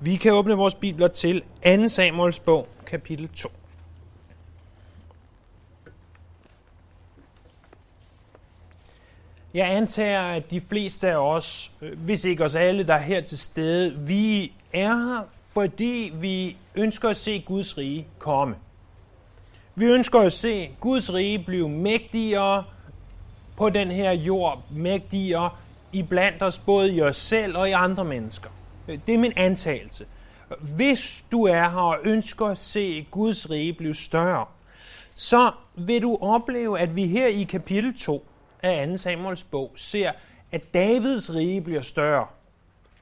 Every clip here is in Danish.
Vi kan åbne vores bibler til 2. Samuels bog, kapitel 2. Jeg antager, at de fleste af os, hvis ikke os alle, der er her til stede, vi er her, fordi vi ønsker at se Guds rige komme. Vi ønsker at se Guds rige blive mægtigere på den her jord, mægtigere i blandt os, både i os selv og i andre mennesker. Øh, det er min antagelse. Hvis du er her og ønsker at se Guds rige blive større, så vil du opleve, at vi her i kapitel 2 af 2. Samuels bog ser, at Davids rige bliver større.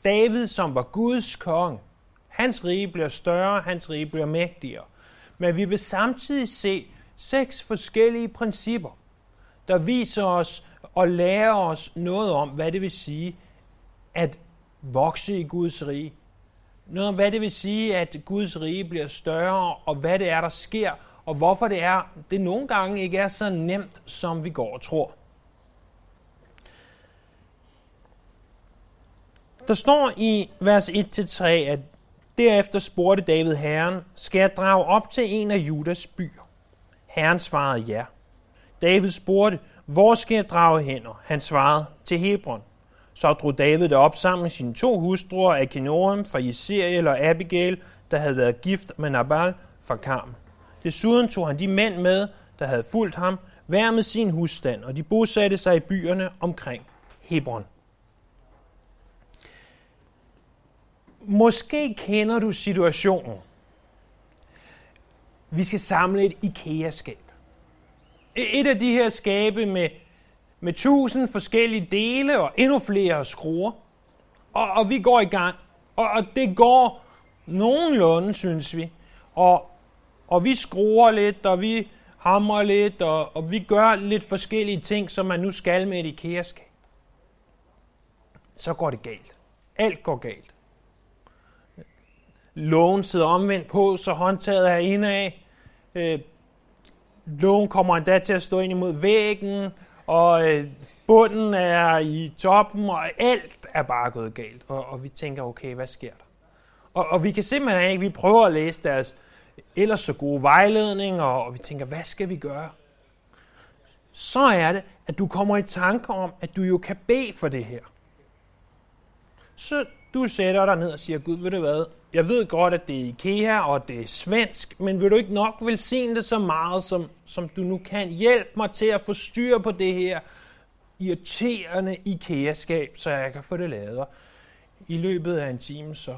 David, som var Guds konge, hans rige bliver større, hans rige bliver mægtigere. Men vi vil samtidig se seks forskellige principper, der viser os og lærer os noget om, hvad det vil sige at vokse i Guds rige. Noget om, hvad det vil sige, at Guds rige bliver større, og hvad det er, der sker, og hvorfor det er, det nogle gange ikke er så nemt, som vi går og tror. Der står i vers 1-3, at derefter spurgte David herren, skal jeg drage op til en af Judas byer? Herren svarede ja. David spurgte, hvor skal jeg drage hen? Han svarede, til Hebron. Så drog David op sammen med sine to hustruer, Akinoam fra Jeseriel og Abigail, der havde været gift med Nabal fra Karm. Desuden tog han de mænd med, der havde fulgt ham, hver med sin husstand, og de bosatte sig i byerne omkring Hebron. Måske kender du situationen. Vi skal samle et IKEA-skab. Et af de her skabe med, med tusind forskellige dele og endnu flere skruer. Og, og vi går i gang. Og, og det går nogenlunde, synes vi. Og, og vi skruer lidt, og vi hamrer lidt, og, og vi gør lidt forskellige ting, som man nu skal med et IKEA-skab. Så går det galt. Alt går galt. Lågen sidder omvendt på, så håndtaget er indad. Øh, lågen kommer endda til at stå ind imod væggen, og øh, bunden er i toppen, og alt er bare gået galt. Og, og vi tænker, okay, hvad sker der? Og, og vi kan simpelthen ikke, vi prøver at læse deres ellers så gode vejledning, og, og vi tænker, hvad skal vi gøre? Så er det, at du kommer i tanke om, at du jo kan bede for det her. Så du sætter dig ned og siger, Gud, ved du hvad, jeg ved godt, at det er IKEA, og det er svensk, men vil du ikke nok velsigne det så meget, som, som du nu kan? Hjælp mig til at få styr på det her irriterende IKEA-skab, så jeg kan få det lavet. I løbet af en time, så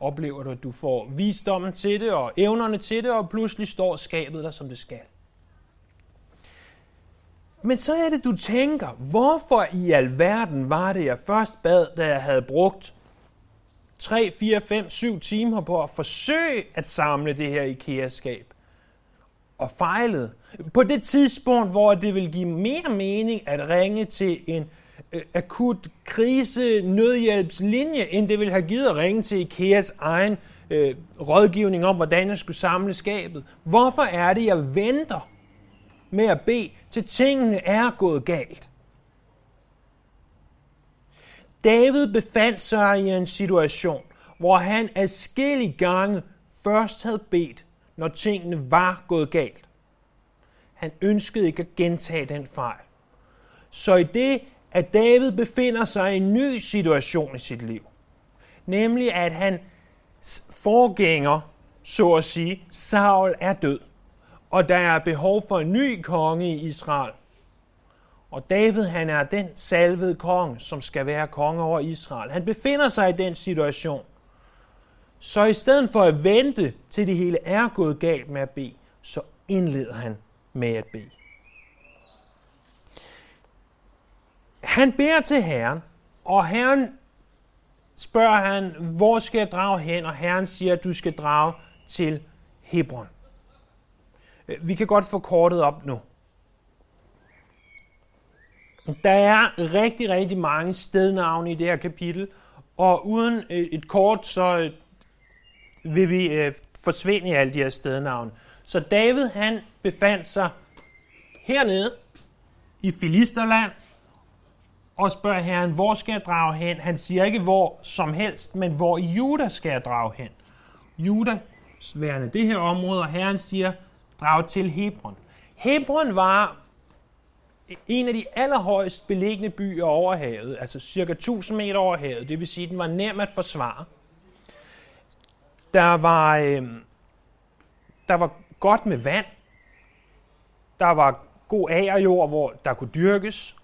oplever du, at du får visdommen til det, og evnerne til det, og pludselig står skabet der, som det skal. Men så er det, du tænker, hvorfor i alverden var det, jeg først bad, da jeg havde brugt 3, 4, 5, 7 timer på at forsøge at samle det her IKEA-skab. Og fejlede. På det tidspunkt, hvor det vil give mere mening at ringe til en øh, akut krise nødhjælpslinje, end det ville have givet at ringe til IKEAs egen øh, rådgivning om, hvordan jeg skulle samle skabet. Hvorfor er det, jeg venter med at bede, til tingene er gået galt? David befandt sig i en situation, hvor han adskillige gange først havde bedt, når tingene var gået galt. Han ønskede ikke at gentage den fejl. Så i det, at David befinder sig i en ny situation i sit liv, nemlig at han forgænger, så at sige, Saul er død, og der er behov for en ny konge i Israel, og David, han er den salvede konge, som skal være konge over Israel. Han befinder sig i den situation. Så i stedet for at vente til det hele er gået galt med at bede, så indleder han med at bede. Han beder til Herren, og Herren spørger han, hvor skal jeg drage hen? Og Herren siger, at du skal drage til Hebron. Øh, vi kan godt få kortet op nu. Der er rigtig, rigtig mange stednavne i det her kapitel, og uden øh, et kort, så øh, vil vi øh, forsvinde i alle de her stednavne. Så David, han befandt sig hernede i Filisterland, og spørger Herren, hvor skal jeg drage hen? Han siger ikke hvor som helst, men hvor i Juda skal jeg drage hen? Juda værende det her område, og Herren siger, drage til Hebron. Hebron var en af de allerhøjst beliggende byer over havet, altså cirka 1000 meter over havet, det vil sige, at den var nem at forsvare. Der var, øh, der var godt med vand, der var god agerjord, hvor der kunne dyrkes.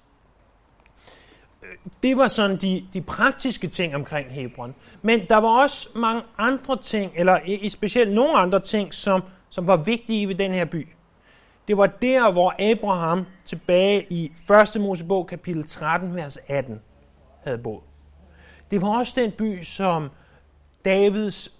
Det var sådan de, de praktiske ting omkring Hebron. Men der var også mange andre ting, eller i specielt nogle andre ting, som, som var vigtige ved den her by. Det var der, hvor Abraham tilbage i 1. Mosebog kapitel 13, vers 18 havde boet. Det var også den by, som Davids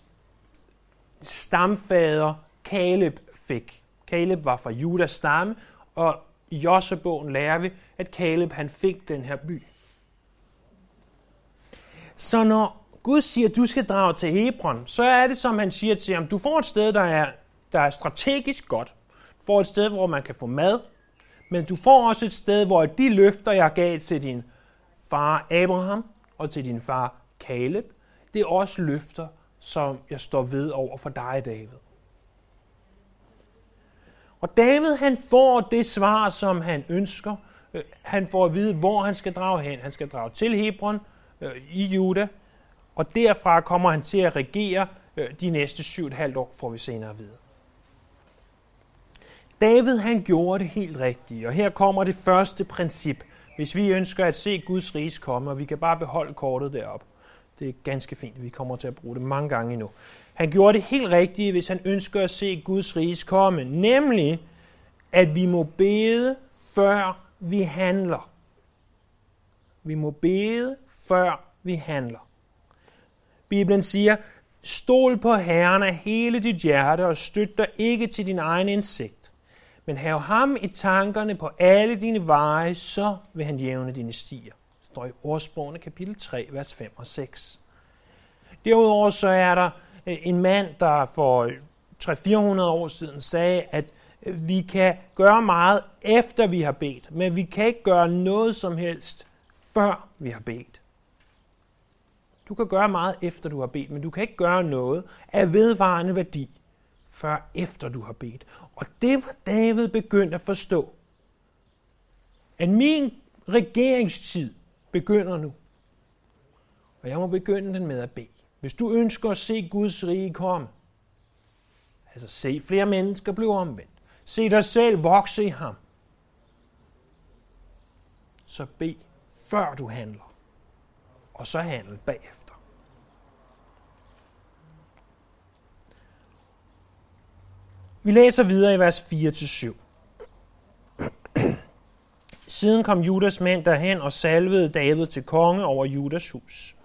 stamfader Kaleb fik. Kaleb var fra Judas stamme, og i Jossebogen lærer vi, at Kaleb han fik den her by. Så når Gud siger, at du skal drage til Hebron, så er det, som han siger til ham, du får et sted, der er, der er strategisk godt. Du får et sted, hvor man kan få mad, men du får også et sted, hvor de løfter, jeg gav til din far Abraham og til din far Caleb, det er også løfter, som jeg står ved over for dig, David. Og David han får det svar, som han ønsker. Øh, han får at vide, hvor han skal drage hen. Han skal drage til Hebron øh, i Juda, og derfra kommer han til at regere øh, de næste syv og et halvt år, får vi senere at vide. David han gjorde det helt rigtigt, og her kommer det første princip, hvis vi ønsker at se Guds riges komme, og vi kan bare beholde kortet derop. Det er ganske fint, vi kommer til at bruge det mange gange endnu. Han gjorde det helt rigtigt, hvis han ønsker at se Guds riges komme, nemlig at vi må bede, før vi handler. Vi må bede, før vi handler. Bibelen siger, stol på Herren af hele dit hjerte og støt dig ikke til din egen indsigt. Men hav ham i tankerne på alle dine veje, så vil han jævne dine stier. Det står i ordsprogene kapitel 3, vers 5 og 6. Derudover så er der øh, en mand, der for 300-400 år siden sagde, at øh, vi kan gøre meget efter vi har bedt, men vi kan ikke gøre noget som helst før vi har bedt. Du kan gøre meget efter du har bedt, men du kan ikke gøre noget af vedvarende værdi, før efter du har bedt. Og det var David begyndt at forstå. At min regeringstid begynder nu. Og jeg må begynde den med at bede. Hvis du ønsker at se Guds rige komme, altså se flere mennesker blive omvendt, se dig selv vokse i ham, så bed før du handler, og så handle bagefter. Vi læser videre i vers 4-7. Siden kom Judas mænd derhen og salvede David til konge over Judas hus.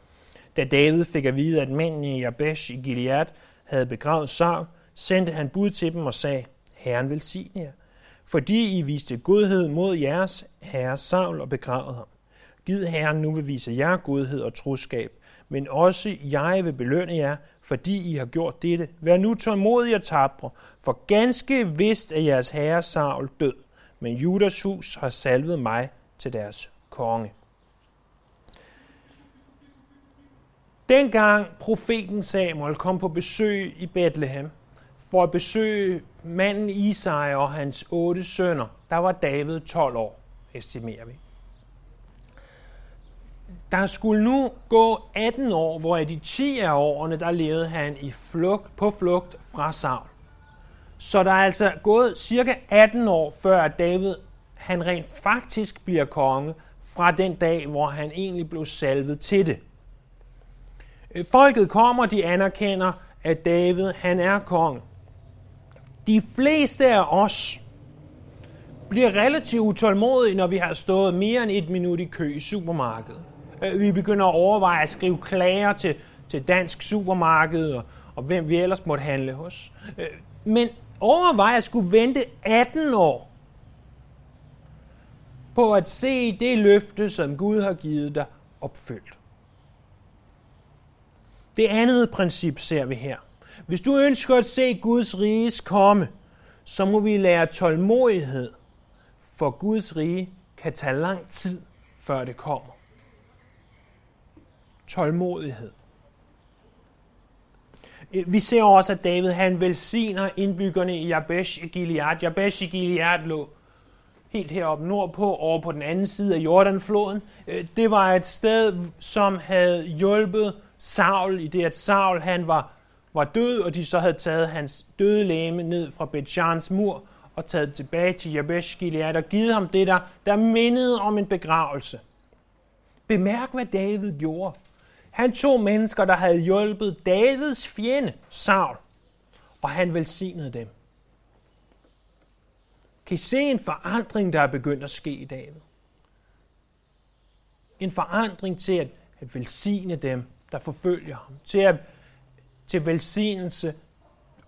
Da David fik at vide, at mændene i Jabesh i Gilead havde begravet Saul, sendte han bud til dem og sagde, Herren velsigne jer, fordi I viste godhed mod jeres herre Saul og begravede ham. Gid Herren nu vil vise jer godhed og troskab, men også jeg vil belønne jer, fordi I har gjort dette. Vær nu tålmodige og tabre, for ganske vist er jeres herre Saul død, men Judas hus har salvet mig til deres konge. Dengang profeten Samuel kom på besøg i Bethlehem for at besøge manden Isai og hans otte sønner, der var David 12 år, estimerer vi. Der skulle nu gå 18 år, hvor i de 10 af årene, der levede han i flugt, på flugt fra Saul. Så der er altså gået cirka 18 år, før David han rent faktisk bliver konge, fra den dag, hvor han egentlig blev salvet til det. Øh, folket kommer, de anerkender, at David han er konge. De fleste af os bliver relativt utålmodige, når vi har stået mere end et minut i kø i supermarkedet. Øh, vi begynder at overveje at skrive klager til, til dansk supermarked og, og hvem vi ellers måtte handle hos. Øh, men overvej at skulle vente 18 år på at se det løfte, som Gud har givet dig, opfyldt. Det andet princip ser vi her. Hvis du ønsker at se Guds riges komme, så må vi lære tålmodighed, for Guds rige kan tage lang tid, før det kommer tålmodighed. Eh, vi ser også, at David han velsigner indbyggerne i Jabesh i Gilead. Jabesh i Gilead lå helt heroppe nordpå, over på den anden side af Jordanfloden. Eh, det var et sted, som havde hjulpet Saul i det, at Saul han var, var død, og de så havde taget hans døde læme ned fra Betjans mur og taget tilbage til Jabesh Gilead og givet ham det, der, der mindede om en begravelse. Bemærk, hvad David gjorde. Han tog mennesker, der havde hjulpet Davids fjende, Saul, og han velsignede dem. Kan I se en forandring, der er begyndt at ske i David? En forandring til at, at velsigne dem, der forfølger ham. Til, at, til velsignelse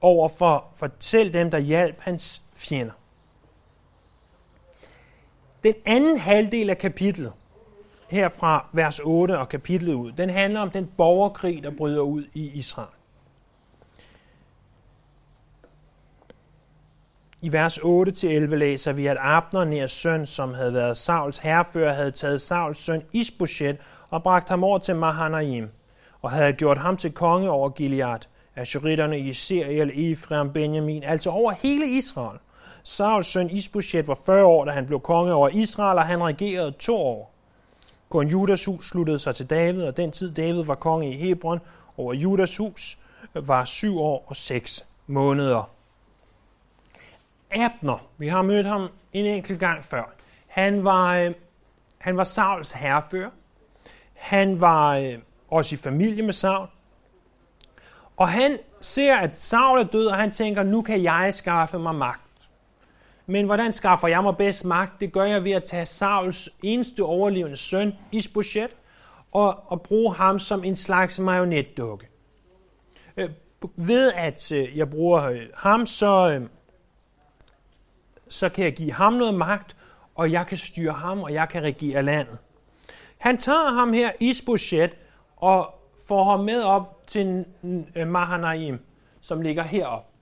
over for, for selv dem, der hjalp hans fjender. Den anden halvdel af kapitlet, her fra vers 8 og kapitlet ud, den handler om den borgerkrig, der bryder ud i Israel. I vers 8-11 læser vi, at Abner, Ners søn, som havde været Sauls herrefører, havde taget Sauls søn Isboshet og bragt ham over til Mahanaim, og havde gjort ham til konge over Gilead, Asheritterne i Seriel, Ephraim, Benjamin, altså over hele Israel. Sauls søn Isboshet var 40 år, da han blev konge over Israel, og han regerede to år. Kun Judas hus sluttede sig til David, og den tid David var konge i Hebron over Judas hus, øh, var syv år og seks måneder. Abner, vi har mødt ham en enkelt gang før. Han var, øh, han var Sauls herrefører. Han var øh, også i familie med Saul. Og han ser, at Saul er død, og han tænker, nu kan jeg skaffe mig magt. Men hvordan skaffer jeg mig bedst magt? Det gør jeg ved at tage Sauls eneste overlevende søn, Isbosjet, og, og bruge ham som en slags marionetdukke. Øh, ved at øh, jeg bruger øh, ham, så, øh, så kan jeg give ham noget magt, og jeg kan styre ham, og jeg kan regere landet. Han tager ham her, Isbosjet, og får ham med op til Mahanaim, som ligger heroppe.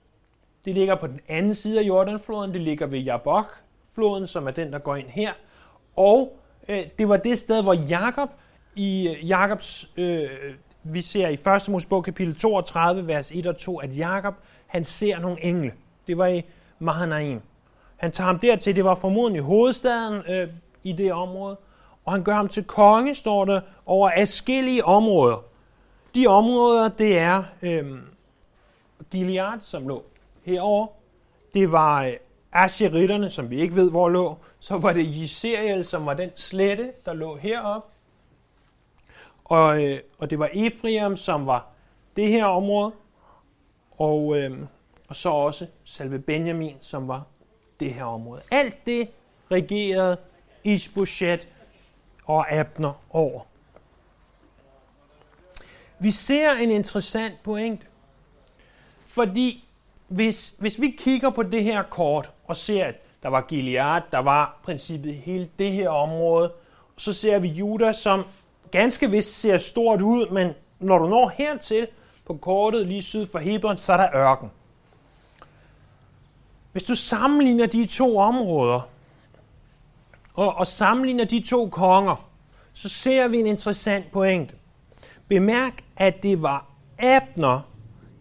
Det ligger på den anden side af Jordanfloden. Det ligger ved Jabok-floden, som er den, der går ind her. Og øh, det var det sted, hvor Jakob i øh, Jakobs, øh, vi ser i 1. Mosebog kapitel 32, vers 1 og 2, at Jakob han ser nogle engle. Det var i Mahanaim. Han tager ham dertil, det var formodentlig hovedstaden øh, i det område, og han gør ham til konge, står der, over afskillige områder. De områder, det er øh, Gilead, som lå herover. Det var øh, Asheritterne, som vi ikke ved, hvor lå. Så var det Jiseriel, som var den slette, der lå heroppe. Og, øh, og det var Ephraim, som var det her område. Og, øh, og så også selve Benjamin, som var det her område. Alt det regerede Isboshet og Abner over. Vi ser en interessant pointe, fordi hvis, hvis vi kigger på det her kort og ser, at der var Gilead, der var princippet hele det her område, så ser vi Juda, som ganske vist ser stort ud, men når du når hertil på kortet lige syd for Hebron, så er der ørken. Hvis du sammenligner de to områder, og, og sammenligner de to konger, så ser vi en interessant pointe. Bemærk, at det var Abner,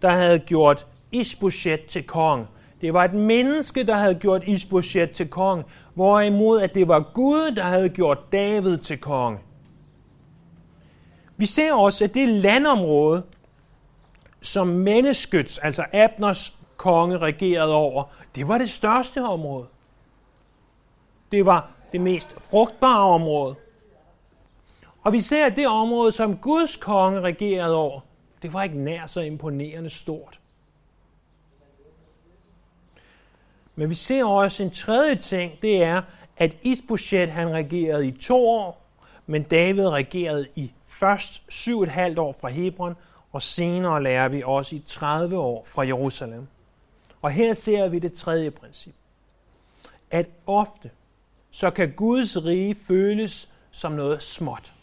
der havde gjort Isbosjet til kong. Det var et menneske, der havde gjort Isbosjet til kong, hvorimod at det var Gud, der havde gjort David til kong. Vi ser også, at det landområde, som menneskets, altså Abners konge regerede over, det var det største område. Det var det mest frugtbare område. Og vi ser, at det område, som Guds konge regerede over, det var ikke nær så imponerende stort. Men vi ser også en tredje ting, det er, at Isboshet han regerede i to år, men David regerede i først syv og et halvt år fra Hebron, og senere lærer vi også i 30 år fra Jerusalem. Og her ser vi det tredje princip. At ofte så kan Guds rige føles som noget småt.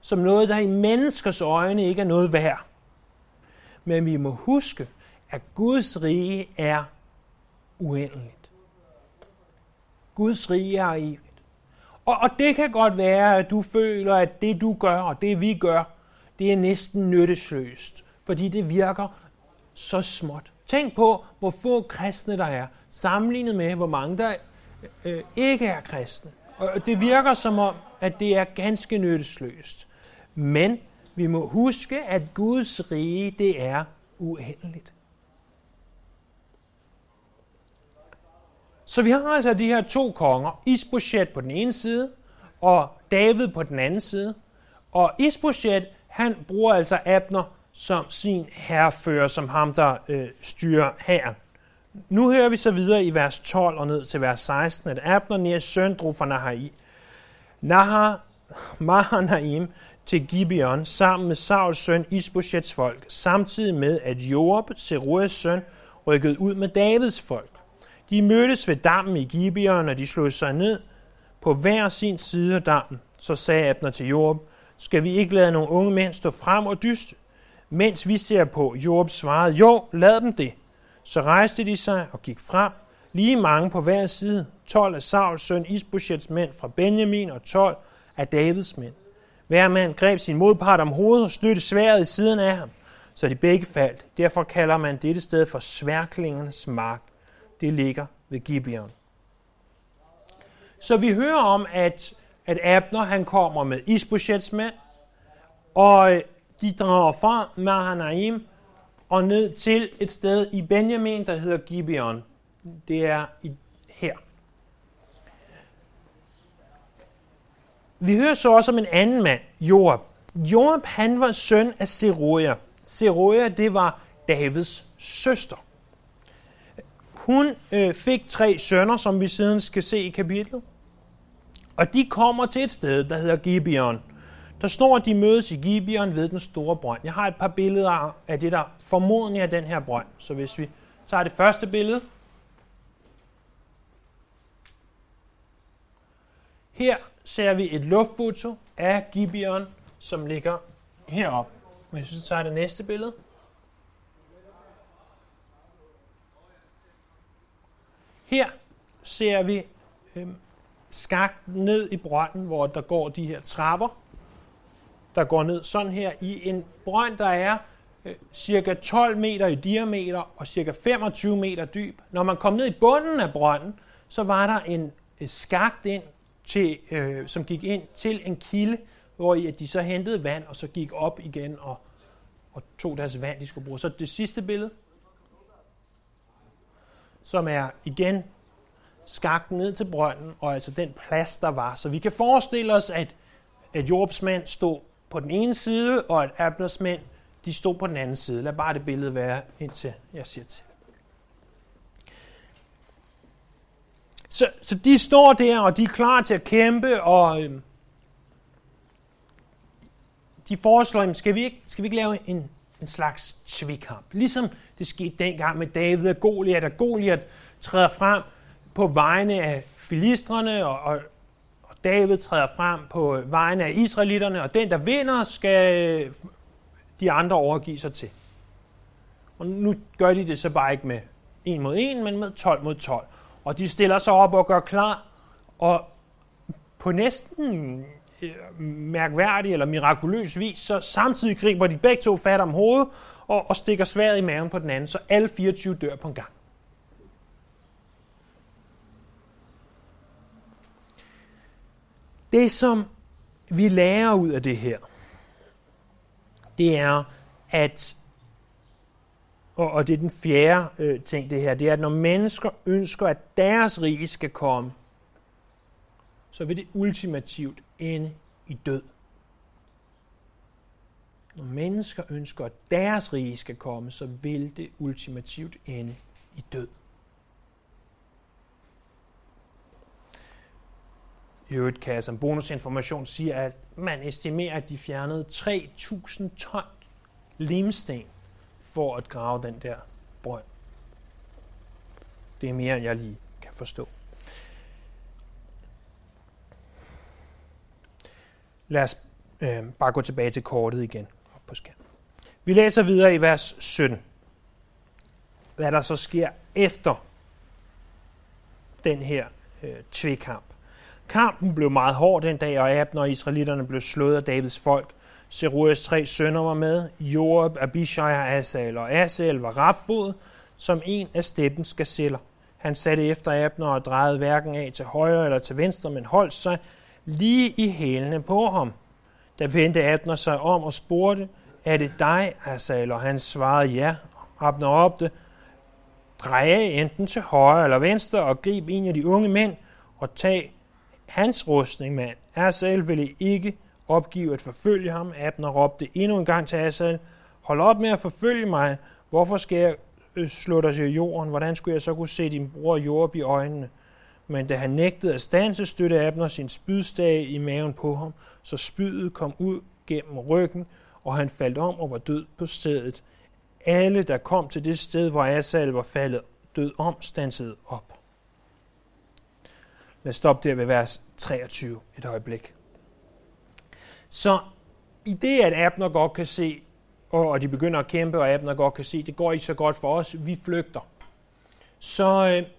Som noget, der i menneskers øjne ikke er noget værd. Men vi må huske, at Guds rige er uendeligt. Guds rige er evigt. Og, og det kan godt være, at du føler, at det du gør, og det vi gør, det er næsten nyttesløst, fordi det virker så småt. Tænk på, hvor få kristne der er, sammenlignet med, hvor mange der øh, ikke er kristne. Og det virker som om, at det er ganske nyttesløst. Men vi må huske, at Guds rige, det er uendeligt. Så vi har altså de her to konger, Isbosjet på den ene side, og David på den anden side. Og Isbosjet, han bruger altså Abner som sin herrefører, som ham, der øh, styrer herren. Nu hører vi så videre i vers 12 og ned til vers 16, at Abner, nær søn, drog fra Nahai. Nahar, Mahanaim til Gibeon sammen med Sauls søn Isboshets folk, samtidig med at Joab, Seruas søn, rykkede ud med Davids folk. De mødtes ved dammen i Gibeon, og de slog sig ned på hver sin side af dammen. Så sagde Abner til Joab, skal vi ikke lade nogle unge mænd stå frem og dyste? Mens vi ser på, Joab svarede, jo, lad dem det. Så rejste de sig og gik frem, lige mange på hver side, 12 af Sauls søn Isboshets mænd fra Benjamin og 12 af Davids mænd. Hver mand greb sin modpart om hovedet og støttede sværet i siden af ham, så de begge faldt. Derfor kalder man dette sted for sværklingernes mark. Det ligger ved Gibeon. Så vi hører om, at, at Abner han kommer med Isboshets mænd, og de drager fra Mahanaim og ned til et sted i Benjamin, der hedder Gibeon. Det er i, her. Vi hører så også om en anden mand, Joab. Joab, han var søn af Seruja. Seruja, det var Davids søster. Hun øh, fik tre sønner, som vi siden skal se i kapitlet. Og de kommer til et sted, der hedder Gibeon. Der står, at de mødes i Gibeon ved den store brønd. Jeg har et par billeder af det, der formodentlig er den her brønd. Så hvis vi tager det første billede. Her ser vi et luftfoto af Gibeon, som ligger heroppe. Hvis vi så tager det næste billede. Her ser vi øh, skagt ned i brønden, hvor der går de her trapper, der går ned sådan her i en brønd, der er øh, cirka 12 meter i diameter og cirka 25 meter dyb. Når man kom ned i bunden af brønden, så var der en øh, skagt ind, til, øh, som gik ind til en kilde, hvor i, at de så hentede vand, og så gik op igen og, og tog deres vand, de skulle bruge. Så det sidste billede, som er igen skagt ned til brønden, og altså den plads, der var. Så vi kan forestille os, at, at Jobs mand stod på den ene side, og at Abners mænd, de stod på den anden side. Lad bare det billede være, indtil jeg siger til. Så, så de står der, og de er klar til at kæmpe, og øhm, de foreslår, skal vi ikke, skal vi ikke lave en, en slags tvikamp? Ligesom det skete dengang med David og Goliat, og Goliat træder frem på vegne af filistrene, og, og, og David træder frem på vegne af israelitterne, og den, der vinder, skal de andre overgive sig til. Og nu gør de det så bare ikke med 1 mod 1, men med 12 mod 12. Og de stiller sig op og gør klar, og på næsten Øh, mærkværdig eller mirakuløs vis, så samtidig griber de begge to fat om hovedet og, og stikker sværet i maven på den anden, så alle 24 dør på en gang. Det, som vi lærer ud af det her, det er, at, og, og det er den fjerde øh, ting det her, det er, at når mennesker ønsker, at deres rige skal komme, så vil det ultimativt ende i død. Når mennesker ønsker, at deres rige skal komme, så vil det ultimativt ende i død. I øvrigt kan jeg som bonusinformation sige, at man estimerer, at de fjernede 3.000 ton limsten for at grave den der brønd. Det er mere, end jeg lige kan forstå. Lad os øh, bare gå tilbage til kortet igen op på skærmen. Vi læser videre i vers 17. Hvad der så sker efter den her øh, tvekamp. Kampen blev meget hård den dag, og Abner og israelitterne blev slået af Davids folk. Seruas tre sønner var med, Joab, Abishai og Asal, og Asal var rapfod, som en af steppens gazeller. Han satte efter Abner og drejede hverken af til højre eller til venstre, men holdt sig lige i hælene på ham. Da vendte Abner sig om og spurgte, er det dig, Asal? Og han svarede ja. Abner opte, drej af enten til højre eller venstre og grib en af de unge mænd og tag hans rustning, mand. Asal ville ikke opgive at forfølge ham. Abner råbte endnu en gang til Asal, hold op med at forfølge mig. Hvorfor skal jeg øh, slå dig til jorden? Hvordan skulle jeg så kunne se din bror Joab i øjnene? Men da han nægtede at stanse, støtte Abner sin spydstage i maven på ham, så spydet kom ud gennem ryggen, og han faldt om og var død på stedet. Alle, der kom til det sted, hvor Asal var faldet død om, stansede op. Lad os stoppe der ved vers 23 et øjeblik. Så i det, at Abner godt kan se, og de begynder at kæmpe, og Abner godt kan se, det går ikke så godt for os, vi flygter. Så øh,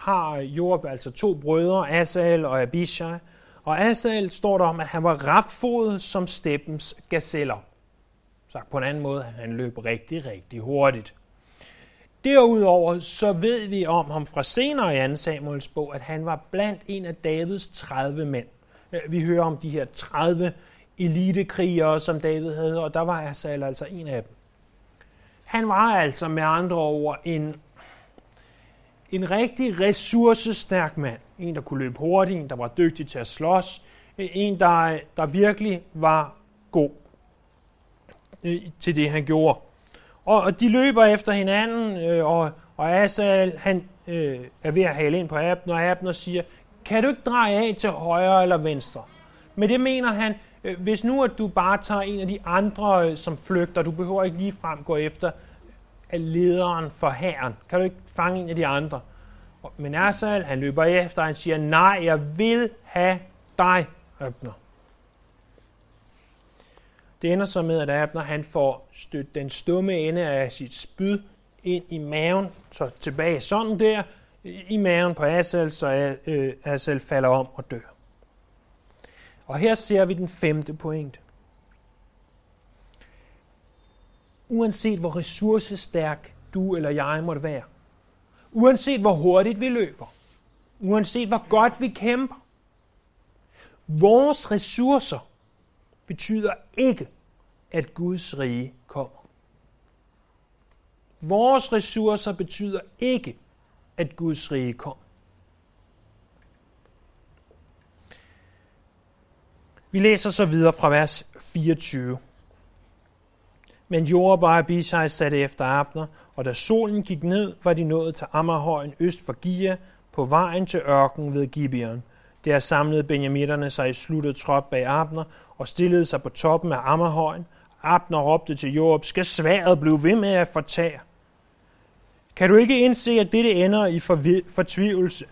har Job altså to brødre, Asal og Abishai. Og Asal står der om, at han var rapfodet som steppens gazeller. Sagt på en anden måde, han løb rigtig, rigtig hurtigt. Derudover så ved vi om ham fra senere i 2 Samuels bog, at han var blandt en af Davids 30 mænd. Øh, vi hører om de her 30 elitekrigere, som David havde, og der var Asal altså en af dem. Han var altså med andre ord en, en rigtig ressourcestærk mand. En, der kunne løbe hurtigt, en, der var dygtig til at slås, en, der, der virkelig var god øh, til det, han gjorde. Og, og de løber efter hinanden, øh, og, og Asal han, øh, er ved at hale ind på Abner, og Abner siger, kan du ikke dreje af til højre eller venstre? Med det mener han, øh, hvis nu at du bare tager en af de andre, øh, som flygter, du behøver ikke lige frem gå efter lederen for herren. Kan du ikke fange en af de andre? Men Asal, han løber efter, han siger, nej, jeg vil have dig, Abner. Det ender så med, at Abner han får stødt den stumme ende af sit spyd ind i maven, så tilbage sådan der, i maven på Asal, så øh, falder om og dør. Og her ser vi den femte pointe. Uanset hvor ressourcestærk du eller jeg måtte være, uanset hvor hurtigt vi løber, uanset hvor godt vi kæmper, vores ressourcer betyder ikke, at Guds rige kommer. Vores ressourcer betyder ikke, at Guds rige kommer. Vi læser så videre fra vers 24. Men Joab og Abishai satte efter Abner, og da solen gik ned, var de nået til Ammerhøjen øst for Gia, på vejen til ørken ved Gibeon. Der samlede benjamitterne sig i sluttet trop bag Abner og stillede sig på toppen af Ammerhøjen. Abner råbte til Joab, skal sværet blive ved med at fortage? Kan du ikke indse, at dette ender i fortvivlelse?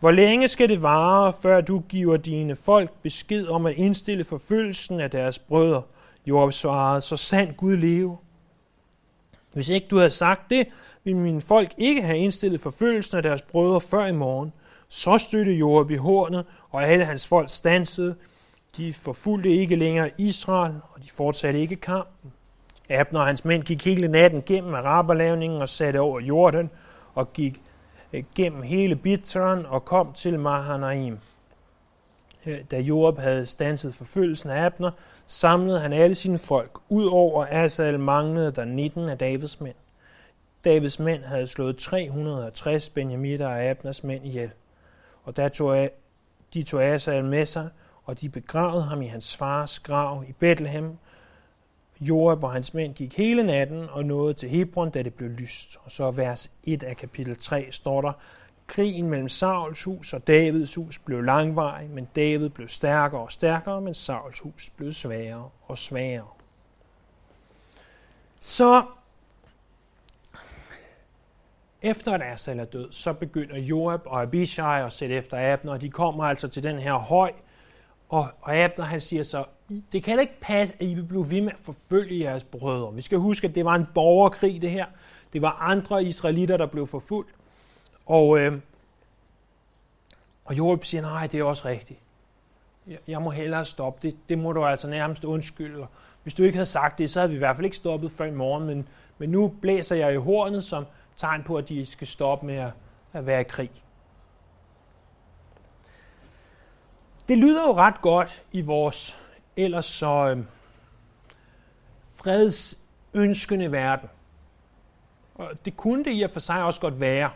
Hvor længe skal det vare, før du giver dine folk besked om at indstille forfølgelsen af deres brødre? Joab svarede, så sand Gud leve. Hvis ikke du havde sagt det, ville mine folk ikke have indstillet forfølgelsen af deres brødre før i morgen. Så støtte Joab i hornet, og alle hans folk stansede. De forfulgte ikke længere Israel, og de fortsatte ikke kampen. Abner og hans mænd gik hele natten gennem araberlavningen og satte over Jordan, og gik eh, gennem hele Bitteren og kom til Mahanaim. Øh, da Joab havde stanset forfølgelsen af Abner, samlede han alle sine folk. Udover Asal manglede der 19 af Davids mænd. Davids mænd havde slået 360 benjamitter og Abners mænd ihjel. Og der tog de tog Asal med sig, og de begravede ham i hans fars grav i Bethlehem. Joab og hans mænd gik hele natten og nåede til Hebron, da det blev lyst. Og så vers 1 af kapitel 3 står der, Krigen mellem Sauls hus og Davids hus blev langvarig, men David blev stærkere og stærkere, men Sauls hus blev svagere og svagere. Så efter at Asal er død, så begynder Joab og Abishai at sætte efter Abner, og de kommer altså til den her høj, og, og Abner han siger så, det kan da ikke passe, at I vil blive ved med at forfølge jeres brødre. Vi skal huske, at det var en borgerkrig det her. Det var andre israelitter, der blev forfulgt. Og, øh, og Joab siger, nej, det er også rigtigt. Jeg, jeg må hellere stoppe. Det, det må du altså nærmest undskylde. Hvis du ikke havde sagt det, så havde vi i hvert fald ikke stoppet før i morgen, men, men nu blæser jeg i hornet som tegn på, at de skal stoppe med at, at være i krig. Det lyder jo ret godt i vores ellers så øh, fredsønskende verden. Og det kunne det i og for sig også godt være.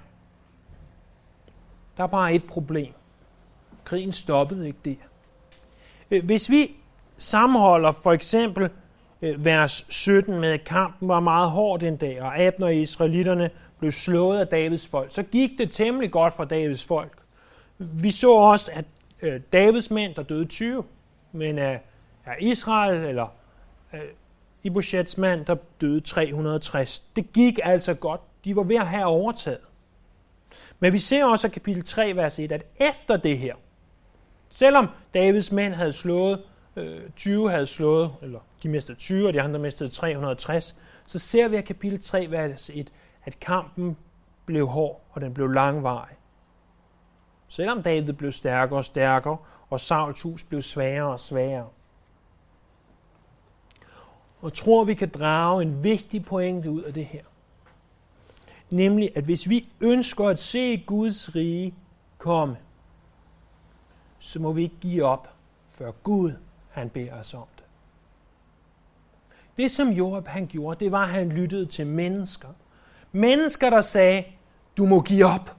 Der er bare et problem. Krigen stoppede ikke der. Øh, hvis vi sammenholder for eksempel øh, vers 17 med, at kampen var meget hård den dag, og Abner og israelitterne blev slået af Davids folk, så gik det temmelig godt for Davids folk. Vi så også, at øh, Davids mænd, der døde 20, men af, Israel eller Ibushets mand, der døde 360. Det gik altså godt. De var ved at have overtaget. Men vi ser også i kapitel 3, vers 1, at efter det her, selvom Davids mænd havde slået, øh, 20 havde slået, eller de mistede 20, og de andre mistede 360, så ser vi i kapitel 3, vers 1, at kampen blev hård, og den blev langvarig. Selvom David blev stærkere og stærkere, og Sauls hus blev sværere og sværere. Og tror, vi kan drage en vigtig pointe ud af det her. Nemlig, at hvis vi ønsker at se Guds rige komme, så må vi ikke give op, før Gud han beder os om det. Det som Job han gjorde, det var, at han lyttede til mennesker. Mennesker, der sagde, du må give op.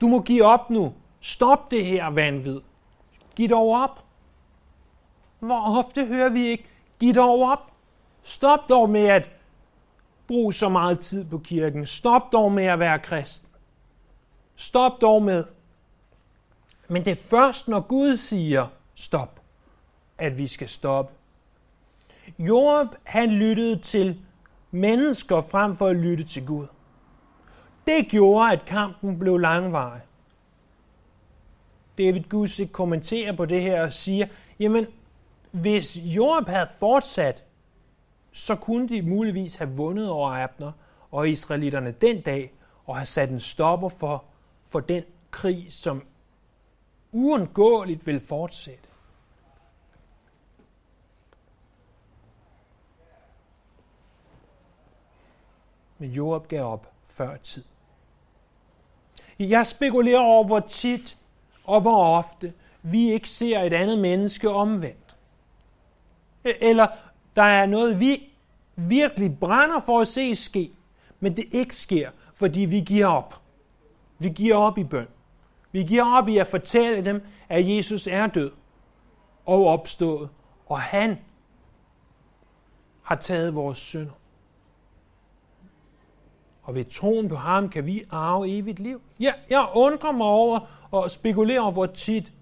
Du må give op nu. Stop det her vanvid. Giv dog op. Hvor ofte hører vi ikke, giv dog op. Stop dog med at brug så meget tid på kirken. Stop dog med at være kristen. Stop dog med. Men det er først, når Gud siger stop, at vi skal stoppe. Job, han lyttede til mennesker frem for at lytte til Gud. Det gjorde, at kampen blev langvarig. David Gussik kommenterer på det her og siger, jamen, hvis Job havde fortsat, så kunne de muligvis have vundet over Abner og israelitterne den dag, og have sat en stopper for, for den krig, som uundgåeligt vil fortsætte. Men Joab gav op før tid. Jeg spekulerer over, hvor tit og hvor ofte vi ikke ser et andet menneske omvendt. E- eller der er noget, vi virkelig brænder for at se ske, men det ikke sker, fordi vi giver op. Vi giver op i bøn. Vi giver op i at fortælle dem, at Jesus er død og opstået, og han har taget vores synder. Og ved troen på ham kan vi arve evigt liv. Ja, jeg undrer mig over og spekulerer over, hvor tit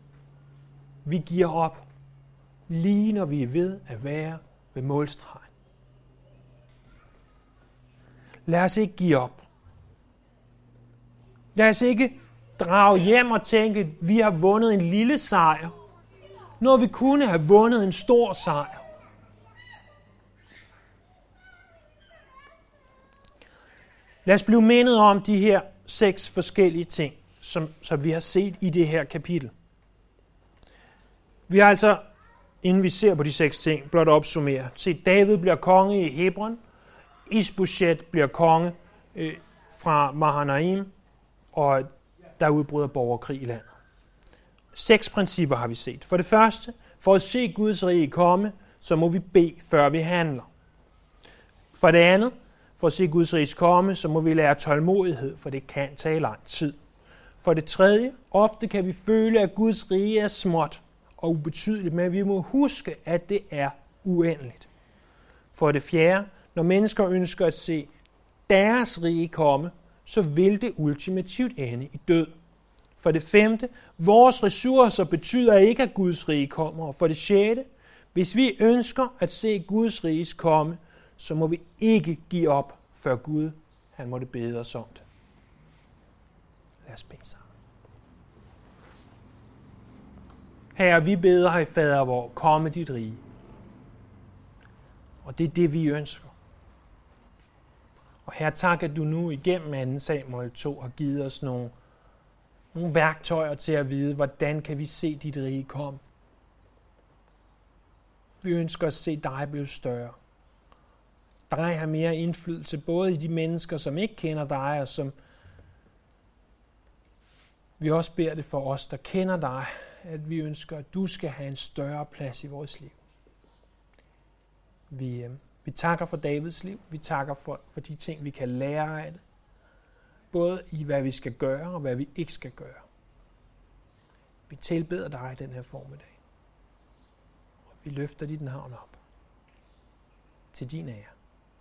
vi giver op, lige når vi er ved at være ved målstregen. Lad os ikke give op. Lad os ikke drage hjem og tænke, at vi har vundet en lille sejr, når vi kunne have vundet en stor sejr. Lad os blive mindet om de her seks forskellige ting, som, som vi har set i det her kapitel. Vi har altså, inden vi ser på de seks ting, blot opsummere. Se, David bliver konge i Hebron, Isbushet bliver konge øh, fra Mahanaim, og der udbryder borgerkrig i landet. Seks principper har vi set. For det første, for at se Guds rige komme, så må vi bede, før vi handler. For det andet, for at se Guds rige komme, så må vi lære tålmodighed, for det kan tage lang tid. For det tredje, ofte kan vi føle, at Guds rige er småt og ubetydeligt, men vi må huske, at det er uendeligt. For det fjerde, når mennesker ønsker at se deres rige komme, så vil det ultimativt ende i død. For det femte, vores ressourcer betyder ikke, at Guds rige kommer. Og for det sjette, hvis vi ønsker at se Guds rige komme, så må vi ikke give op, før Gud han måtte bede os om det. Lad os bede sammen. Herre, vi beder dig, Fader, hvor komme dit rige. Og det er det, vi ønsker. Og her tak, at du nu igennem 2 Samuel 2 har givet os nogle, nogle værktøjer til at vide, hvordan kan vi se dit rige komme. Vi ønsker at se dig blive større. dig har mere indflydelse, både i de mennesker, som ikke kender dig, og som vi også beder det for os, der kender dig, at vi ønsker, at du skal have en større plads i vores liv. Vi, øh, vi takker for Davids liv. Vi takker for, for de ting, vi kan lære af det. Både i, hvad vi skal gøre, og hvad vi ikke skal gøre. Vi tilbeder dig den her formiddag. Og vi løfter dit navn op til din ære.